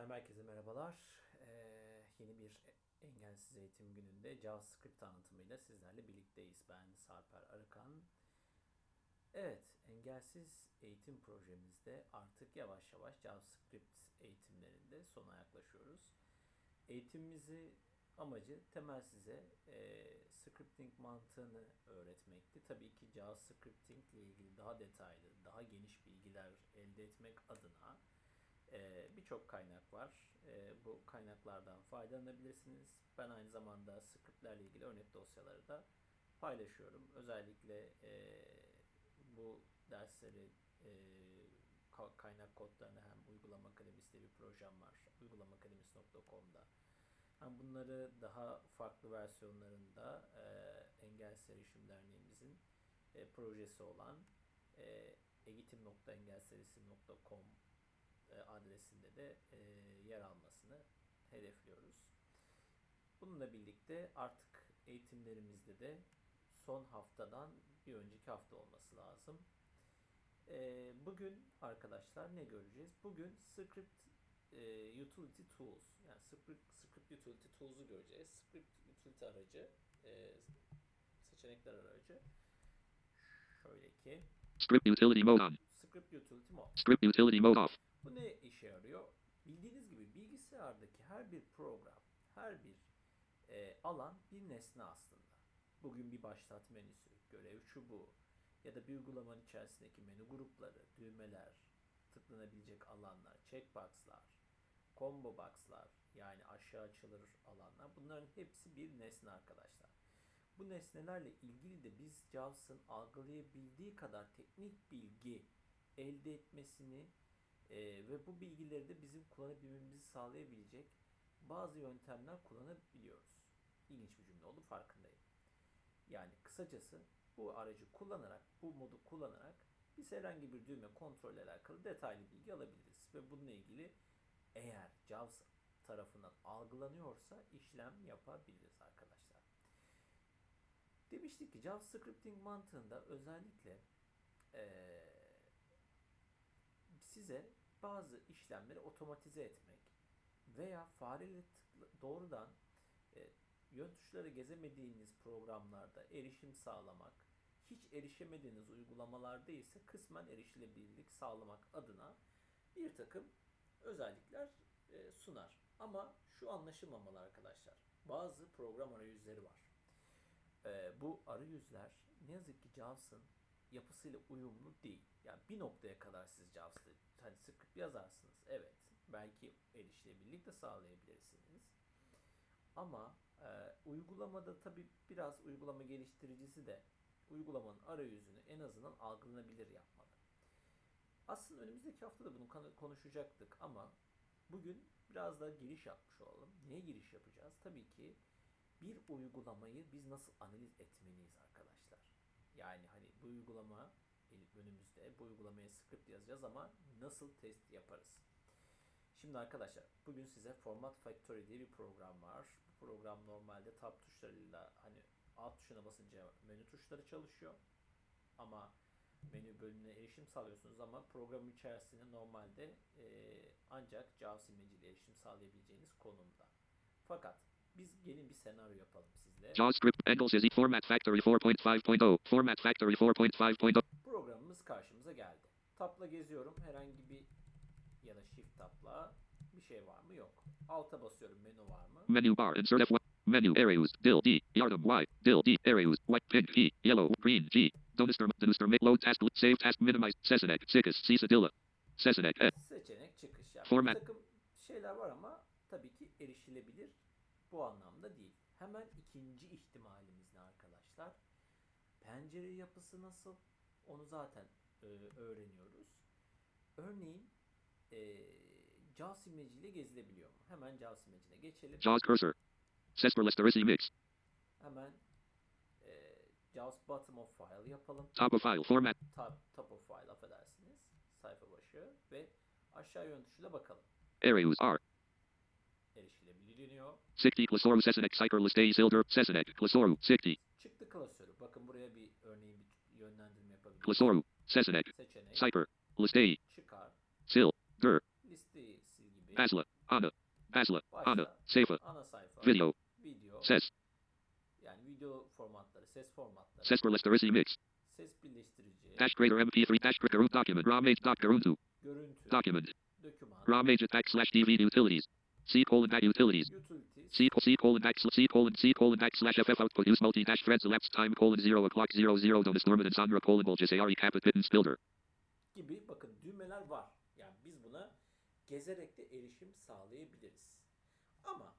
Efendim herkese merhabalar. Ee, yeni bir engelsiz eğitim gününde JavaScript anlatımıyla sizlerle birlikteyiz. Ben Sarper Arıkan. Evet, engelsiz eğitim projemizde artık yavaş yavaş JavaScript eğitimlerinde sona yaklaşıyoruz. Eğitimimizi amacı temel size e, scripting mantığını öğretmekti. Tabii ki JavaScripting ile ilgili daha detaylı, daha geniş bilgiler elde etmek adına e, birçok kaynak var. E, bu kaynaklardan faydalanabilirsiniz. Ben aynı zamanda scriptlerle ilgili örnek dosyaları da paylaşıyorum. Özellikle e, bu dersleri e, kaynak kodlarını hem Uygulama Akademisi'de bir projem var. uygulamaakademisi.com'da hem bunları daha farklı versiyonlarında e, Engelsiz Erişim Derneğimizin e, projesi olan e, eğitim.engelserisi.com e, adresinde de e, yer almasını hedefliyoruz. Bununla birlikte artık eğitimlerimizde de son haftadan bir önceki hafta olması lazım. E, bugün arkadaşlar ne göreceğiz? Bugün script utility tools yani script, script utility tools'u göreceğiz. Script utility aracı seçenekler aracı şöyle ki Script utility mode on. Script utility mode. Script utility mode off. Bu ne işe yarıyor? Bildiğiniz gibi bilgisayardaki her bir program, her bir e, alan bir nesne aslında. Bugün bir başlat menüsü, görev çubuğu ya da bir uygulamanın içerisindeki menü grupları, düğmeler, tıklanabilecek alanlar, checkboxlar, combo boxlar yani aşağı açılır alanlar bunların hepsi bir nesne arkadaşlar. Bu nesnelerle ilgili de biz JAWS'ın algılayabildiği kadar teknik bilgi elde etmesini e, ve bu bilgileri de bizim kullanabilmemizi sağlayabilecek bazı yöntemler kullanabiliyoruz. İlginç bir cümle oldu farkındayım. Yani kısacası bu aracı kullanarak, bu modu kullanarak biz herhangi bir düğme kontrol ile alakalı detaylı bilgi alabiliriz. Ve bununla ilgili eğer JAWS tarafından algılanıyorsa işlem yapabiliriz arkadaşlar. Demiştik ki JavaScripting mantığında özellikle ee, size bazı işlemleri otomatize etmek veya fareyle tıkla, doğrudan e, yön tuşları gezemediğiniz programlarda erişim sağlamak, hiç erişemediğiniz uygulamalarda ise kısmen erişilebilirlik sağlamak adına bir takım özellikler e, sunar. Ama şu anlaşılmamalı arkadaşlar. Bazı program arayüzleri var. E, bu arayüzler ne yazık ki JAWS'ın yapısıyla uyumlu değil. Yani bir noktaya kadar siz JAWS'da hani script yazarsınız. Evet. Belki erişilebilirlik de sağlayabilirsiniz. Ama e, uygulamada tabi biraz uygulama geliştiricisi de uygulamanın arayüzünü en azından algılanabilir yapmalı. Aslında önümüzdeki hafta da bunu konuşacaktık ama bugün biraz daha giriş yapmış olalım. Niye giriş yapacağız? Tabii ki bir uygulamayı biz nasıl analiz etmeliyiz arkadaşlar. Yani hani bu uygulama önümüzde bu uygulamaya script yazacağız ama nasıl test yaparız? Şimdi arkadaşlar bugün size Format Factory diye bir program var. Bu program normalde tab tuşlarıyla hani alt tuşuna basınca menü tuşları çalışıyor. Ama menü bölümüne erişim sağlıyorsunuz ama programın içerisinde normalde e, ancak JAWS imleciyle erişim sağlayabileceğiniz konumda. Fakat biz gelin bir senaryo yapalım sizle. JavaScript Engels Format Factory 4.5.0 Format Factory 4.5.0 Programımız karşımıza geldi. Tapla geziyorum. Herhangi bir ya da shift tapla bir şey var mı? Yok. Alta basıyorum. Menü var mı? Menu bar insert F1 menu areas dill D yardım Y dill D areas white pink E yellow green G Donuster Donuster make load task save task minimize seçenek çıkış Cisadilla seçenek E Seçenek çıkış. Yani Format. Bir takım şeyler var ama tabii ki erişilebilir bu anlamda değil. Hemen ikinci ihtimalimiz ne arkadaşlar? Pencere yapısı nasıl? Onu zaten e, öğreniyoruz. Örneğin e, JAWS imleciyle gezilebiliyor mu? Hemen JAWS imlecine geçelim. JAWS cursor Sesper Listerisi mix Hemen e, JAWS bottom of file yapalım. top of file format Top, top of file affedersiniz. Sayfa başı ve aşağı yön tuşuyla bakalım. areas Erişilebiliyor. 60 Klasoru Sesenek Cyker Listeyi Silder Sesenek Klasoru 60. Çıktı klasörü. Bakın buraya bir örneği bir yönlendirme yapabiliriz. Klasoru Sesenek Cyker Listeyi Çıkar Sil Der Listeyi gibi. Asla Ana Asla Ana Sayfa Ana sayfa Video Video Ses Yani video formatları, ses formatları. Ses birleştirici mix. Ses birleştirici. Dash greater mp3 dash greater document. RAW mage dot görüntü. Görüntü. Document. Doküman. RAW mage attack slash dvd utilities. C colon back utilities. Utilities. C, C colon back C colon C colon backslash FF output use multi dash threads elapsed time colon zero o'clock zero zero Donis Norman and Sandra colon Bulges Ari Capit Pittance Builder. gibi bakın düğmeler var. Yani biz buna gezerek de erişim sağlayabiliriz. Ama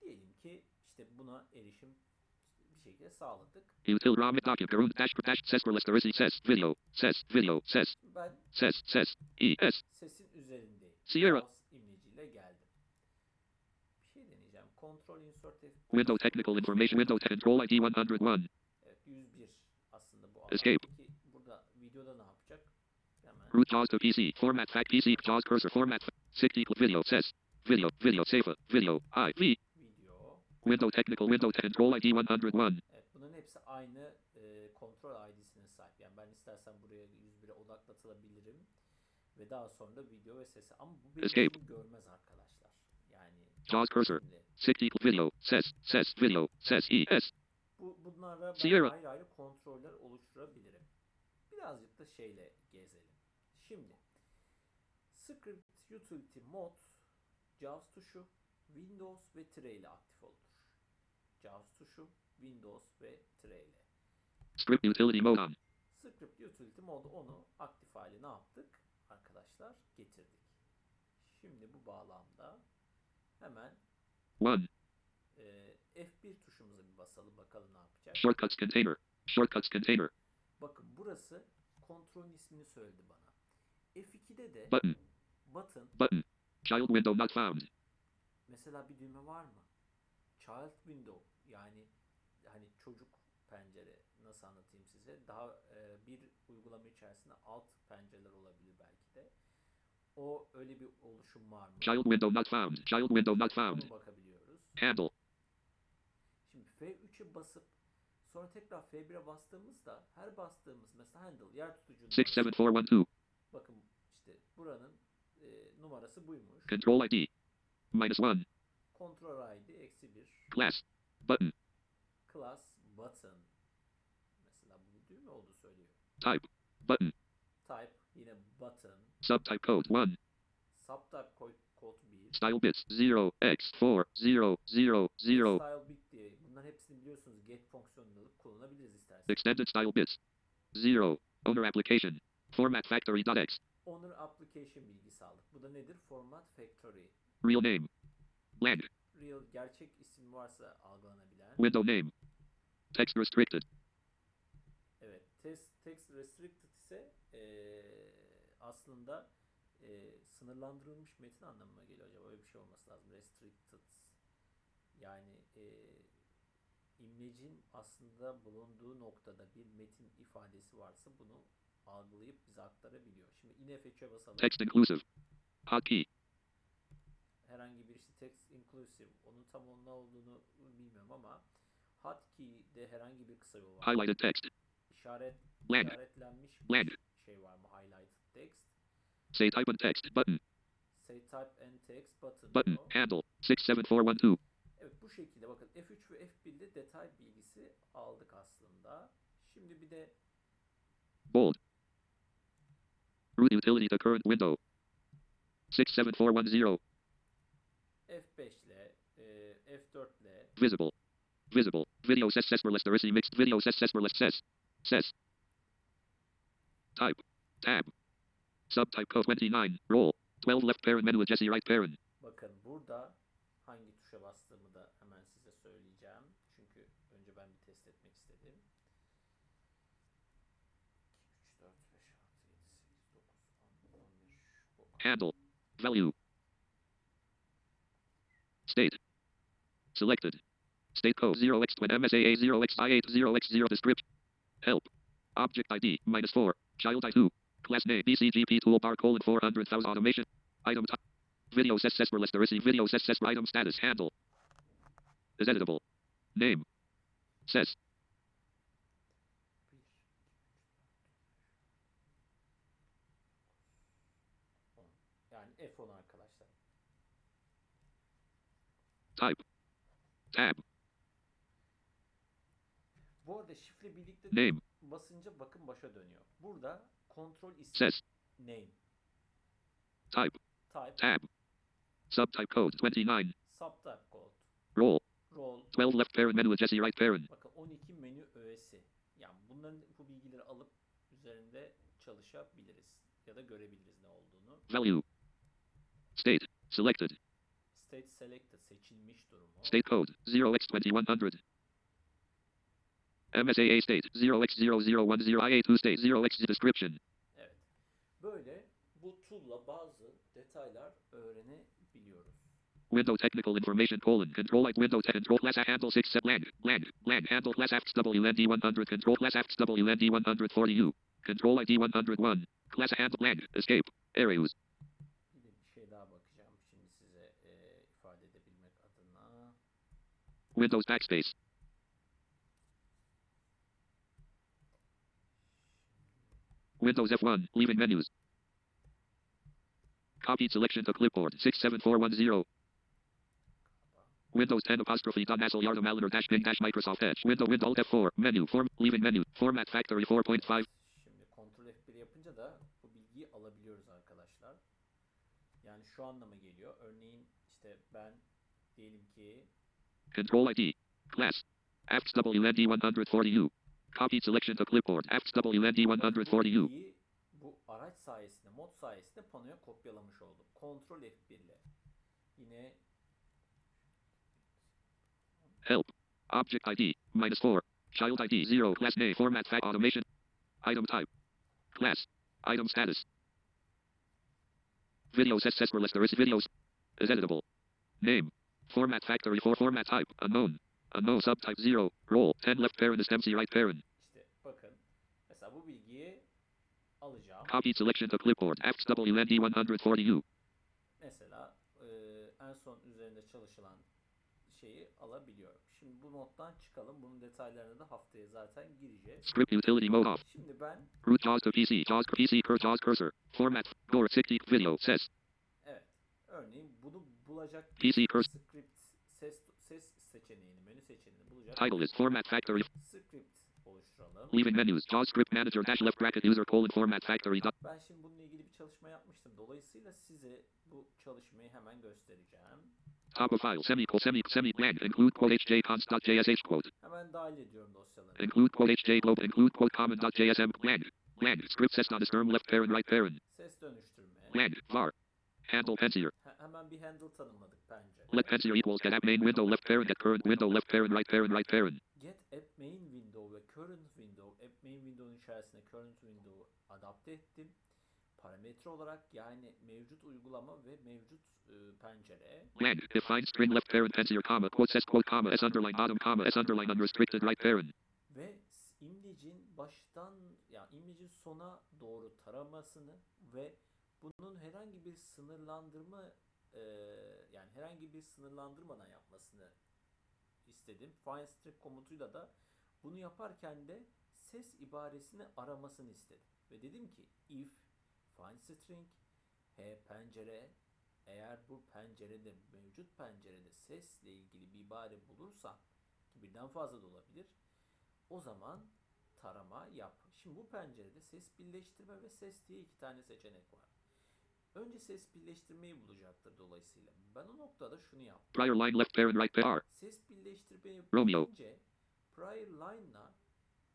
diyelim ki işte buna erişim bir şekilde sağladık. Util ROM document Garut dash dash ses for Listerisi ses video ses video ses ses ses E S sesin üzerindeyim. Sierra. Mouse imleciyle geldim. Bir şey insert Window technical information window control ID 101 Evet, 101 aslında bu Escape. alandaki. Burada videoda ne yapacak? Hemen. root JAWS to PC format fact PC JAWS cursor format 60 video says video video safer video IV Video. window technical window control ID 101 Evet, bunların hepsi aynı e, kontrol ID'sine sahip. Yani ben istersen buraya 101'e odaklatılabilirim ve daha sonra da video ve sesi. Ama bu benim Escape. görmez arkadaşlar. Yani JAWS cursor şimdi 60 video ses ses video ses E S bu bunlara ben Sierra. ayrı ayrı kontroller oluşturabilirim. Birazcık da şeyle gezelim. Şimdi Script Utility Mode JAWS tuşu Windows ve tire ile aktif olur. JAWS tuşu Windows ve tire ile. script utility mode on Script Utility Mode onu aktif hale ne yaptık? Arkadaşlar getirdik. Şimdi bu bağlamda hemen 1 e, F1 tuşumuza bir basalım bakalım ne yapacak. shortcuts container shortcuts container Bakın burası kontrolün ismini söyledi bana. F2'de de button button button child window not found mesela bir düğme var mı? Child window yani hani çocuk pencere nasıl anlatayım size? Daha e, bir uygulama içerisinde alt pencereler olabilir. O öyle bir oluşum var mı? child window not found. Child window not found. Ona bakabiliyoruz. handle Şimdi F3'e basıp sonra tekrar F1'e bastığımızda her bastığımız mesela handle yer tutucunun 67412 bakın işte buranın e, numarası buymuş. control ID minus 1 Control ID eksi 1 class. Button. Class button. Mesela bu düğme oldu söylüyor. type. Button. Type yine button subtype code 1 subtype kod 1 style bits 0 x 4 0 0 0 style bit diye bunların hepsini biliyorsunuz get fonksiyonunu alıp kullanabiliriz isterseniz. extended style bits 0 owner application format factory.x Owner application bilgisi aldık. Bu da nedir? Format factory. real name blank Real gerçek isim varsa algılanabilen. window name text restricted Evet. Text, text restricted ise eee, aslında eee, sınırlandırılmış metin anlamına geliyor acaba. Öyle bir şey olması lazım. Restricted. Yani eee imlecin aslında bulunduğu noktada bir metin ifadesi varsa bunu algılayıp bize aktarabiliyor. Şimdi yine F3'e basalım. text inclusive hotkey herhangi bir işte text inclusive onun tam onun ne olduğunu bilmiyorum ama hotkey'de herhangi bir kısa yol var. highlighted text İşaret, Blank. işaretlenmiş bir şey var mı? Say type and text button. Say type and text button. button. Diyor. handle. 67412 Evet bu şekilde bakın F3 ve F1'de detay bilgisi aldık aslında. Şimdi bir de bold. Root utility to current window. 67410 F5 ile e, F4 ile. Visible. Visible. Video ses ses listerisi mixed video ses ses list ses ses type. Tab subtype code 29 roll 12 left parent menu Jesse right parent. Bakın burada hangi tuşa bastığımı da hemen size söyleyeceğim. Çünkü önce ben bir test etmek istedim. 2, 3, 4, 5, 6, 7, 8, 9, 10, 11. Bu handle. Value. State. Selected. State code 0x when MSAA 0xI8 0x0 description help. Object ID minus 4 child I2 class name BCGP toolbar colon 400,000 automation item type video ses ses listerisi video ses ses item status handle is editable name ses Bir, iki, üç, dört, beş, on. Yani F10 arkadaşlar. Type. Tab. Bu arada şifre birlikte Name. basınca bakın başa dönüyor. Burada kontrol isim Says. name, Type. type, Tab. Subtype code 29. subtype code, Role. role, 12 left parent menu Jesse right parent. bakın 12 menü öğesi. Yani bunların bu bilgileri alıp üzerinde çalışabiliriz ya da görebiliriz ne olduğunu. Value. State. Selected. State selected seçilmiş durumu. State code 0x2100. MSAA state 0x0010IA2 state 0x description. Evet. Böyle bu tool'la bazı detaylar öğrenebiliyoruz. Window technical information colon control like window control class handle 6 set land land land handle class AFTS WLND 100 control class AFTS WLND 140U control ID 101 class handle land escape areas Bir de bir şey daha bakacağım şimdi size e, ifade edebilmek adına. Windows backspace Windows F1 leaving menus copied selection to clipboard 67410 Windows 10 apostrophe dot Hassel Yarda Maliner dash bin dash Microsoft Edge window window Alt F4 menu form leaving menu format factory 4.5 Şimdi kontrol F1 yapınca da bu bilgiyi alabiliyoruz arkadaşlar. Yani şu anlama geliyor. Örneğin işte ben diyelim ki Control ID. Class. AFTS WLND 140U. Copied selection to clipboard. AFTS WLND bu 140U. bu araç sayesinde, mod sayesinde panoya kopyalamış oldum. Kontrol F1 ile. Yine Help. Object ID. Minus 4. Child ID 0. Class name. Format fact automation. Item type. Class. Item status. Video says list there is videos. Is editable. Name. Format factory for format type. Unknown. Unknown subtype 0. Roll. 10 left parent is MC right parent. işte bakın mesela bu bilgiyi alacağım. Copied selection to clipboard. AFTS WLND 140U. Mesela e, en son üzerinde çalışılan şeyi alabiliyorum. Şimdi bu nottan çıkalım. Bunun detaylarına da haftaya zaten gireceğiz. Script utility mode off. Şimdi ben Root JAWS to PC. JAWS PC cur JAWS cursor. Format. Gore 60 video says. evet örneğin bunu bulacak PC cursor. script seçeneğini, menü bulacak Title is Format Factory. script oluşturalım. Leaving menus. JAWS script manager dash left bracket user colon format factory. Ben şimdi bununla ilgili bir çalışma yapmıştım. Dolayısıyla size bu çalışmayı hemen göstereceğim. Top of file. Semicolon semi semi land. Include quote hj const dot jsh quote. Hemen dahil ediyorum dosyaları. Include quote hj globe. Include quote common dot jsm land. Land. Script says not a left parent right parent. Ses dönüştürme. Land. var. Handle pensier. Hemen bir handle tanımladık pencere. Let pensier equals get app main window left parent get current window left parent right parent right parent. Get app main window ve current window, app main window'un içerisine current window'u adapte ettim. Parametre olarak yani mevcut uygulama ve mevcut e, pencere Land. Define string left parent pensier comma quote says quote comma s underline bottom comma s underline unrestricted right parent. ve s- imlecin baştan yani imlecin sona doğru taramasını ve bunun herhangi bir sınırlandırma e, yani herhangi bir sınırlandırmadan yapmasını istedim. Find string komutuyla da bunu yaparken de ses ibaresini aramasını istedim. Ve dedim ki if find string h pencere eğer bu pencerede mevcut pencerede sesle ilgili bir ibare bulursan ki birden fazla da olabilir o zaman tarama yap. Şimdi bu pencerede ses birleştirme ve ses diye iki tane seçenek var. Önce ses birleştirmeyi bulacaktır dolayısıyla. Ben o noktada şunu yaptım. Prior line left parent right parent. Ses birleştirmeyi Romeo. bitince prior line'la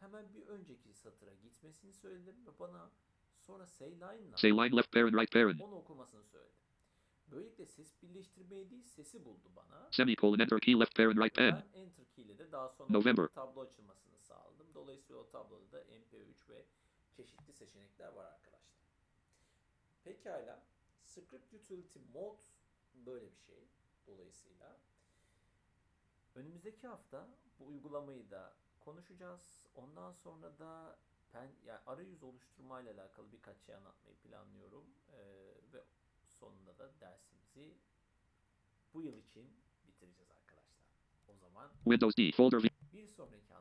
hemen bir önceki satıra gitmesini söyledim ve bana sonra say line'la Say line left parent right parent. onu okumasını söyledim. Böylelikle ses birleştirmeyi değil sesi buldu bana. Semicolon enter key left parent right pen. Ben enter key ile de daha sonra November. tablo açılmasını sağladım. Dolayısıyla o tabloda da MP3 ve çeşitli seçenekler var arkadaşlar. Pekala. Script Utility Mode böyle bir şey. Dolayısıyla önümüzdeki hafta bu uygulamayı da konuşacağız. Ondan sonra da pen, yani arayüz oluşturma ile alakalı birkaç şey anlatmayı planlıyorum. Ee, ve sonunda da dersimizi bu yıl için bitireceğiz arkadaşlar. O zaman Windows D folder. Bir sonraki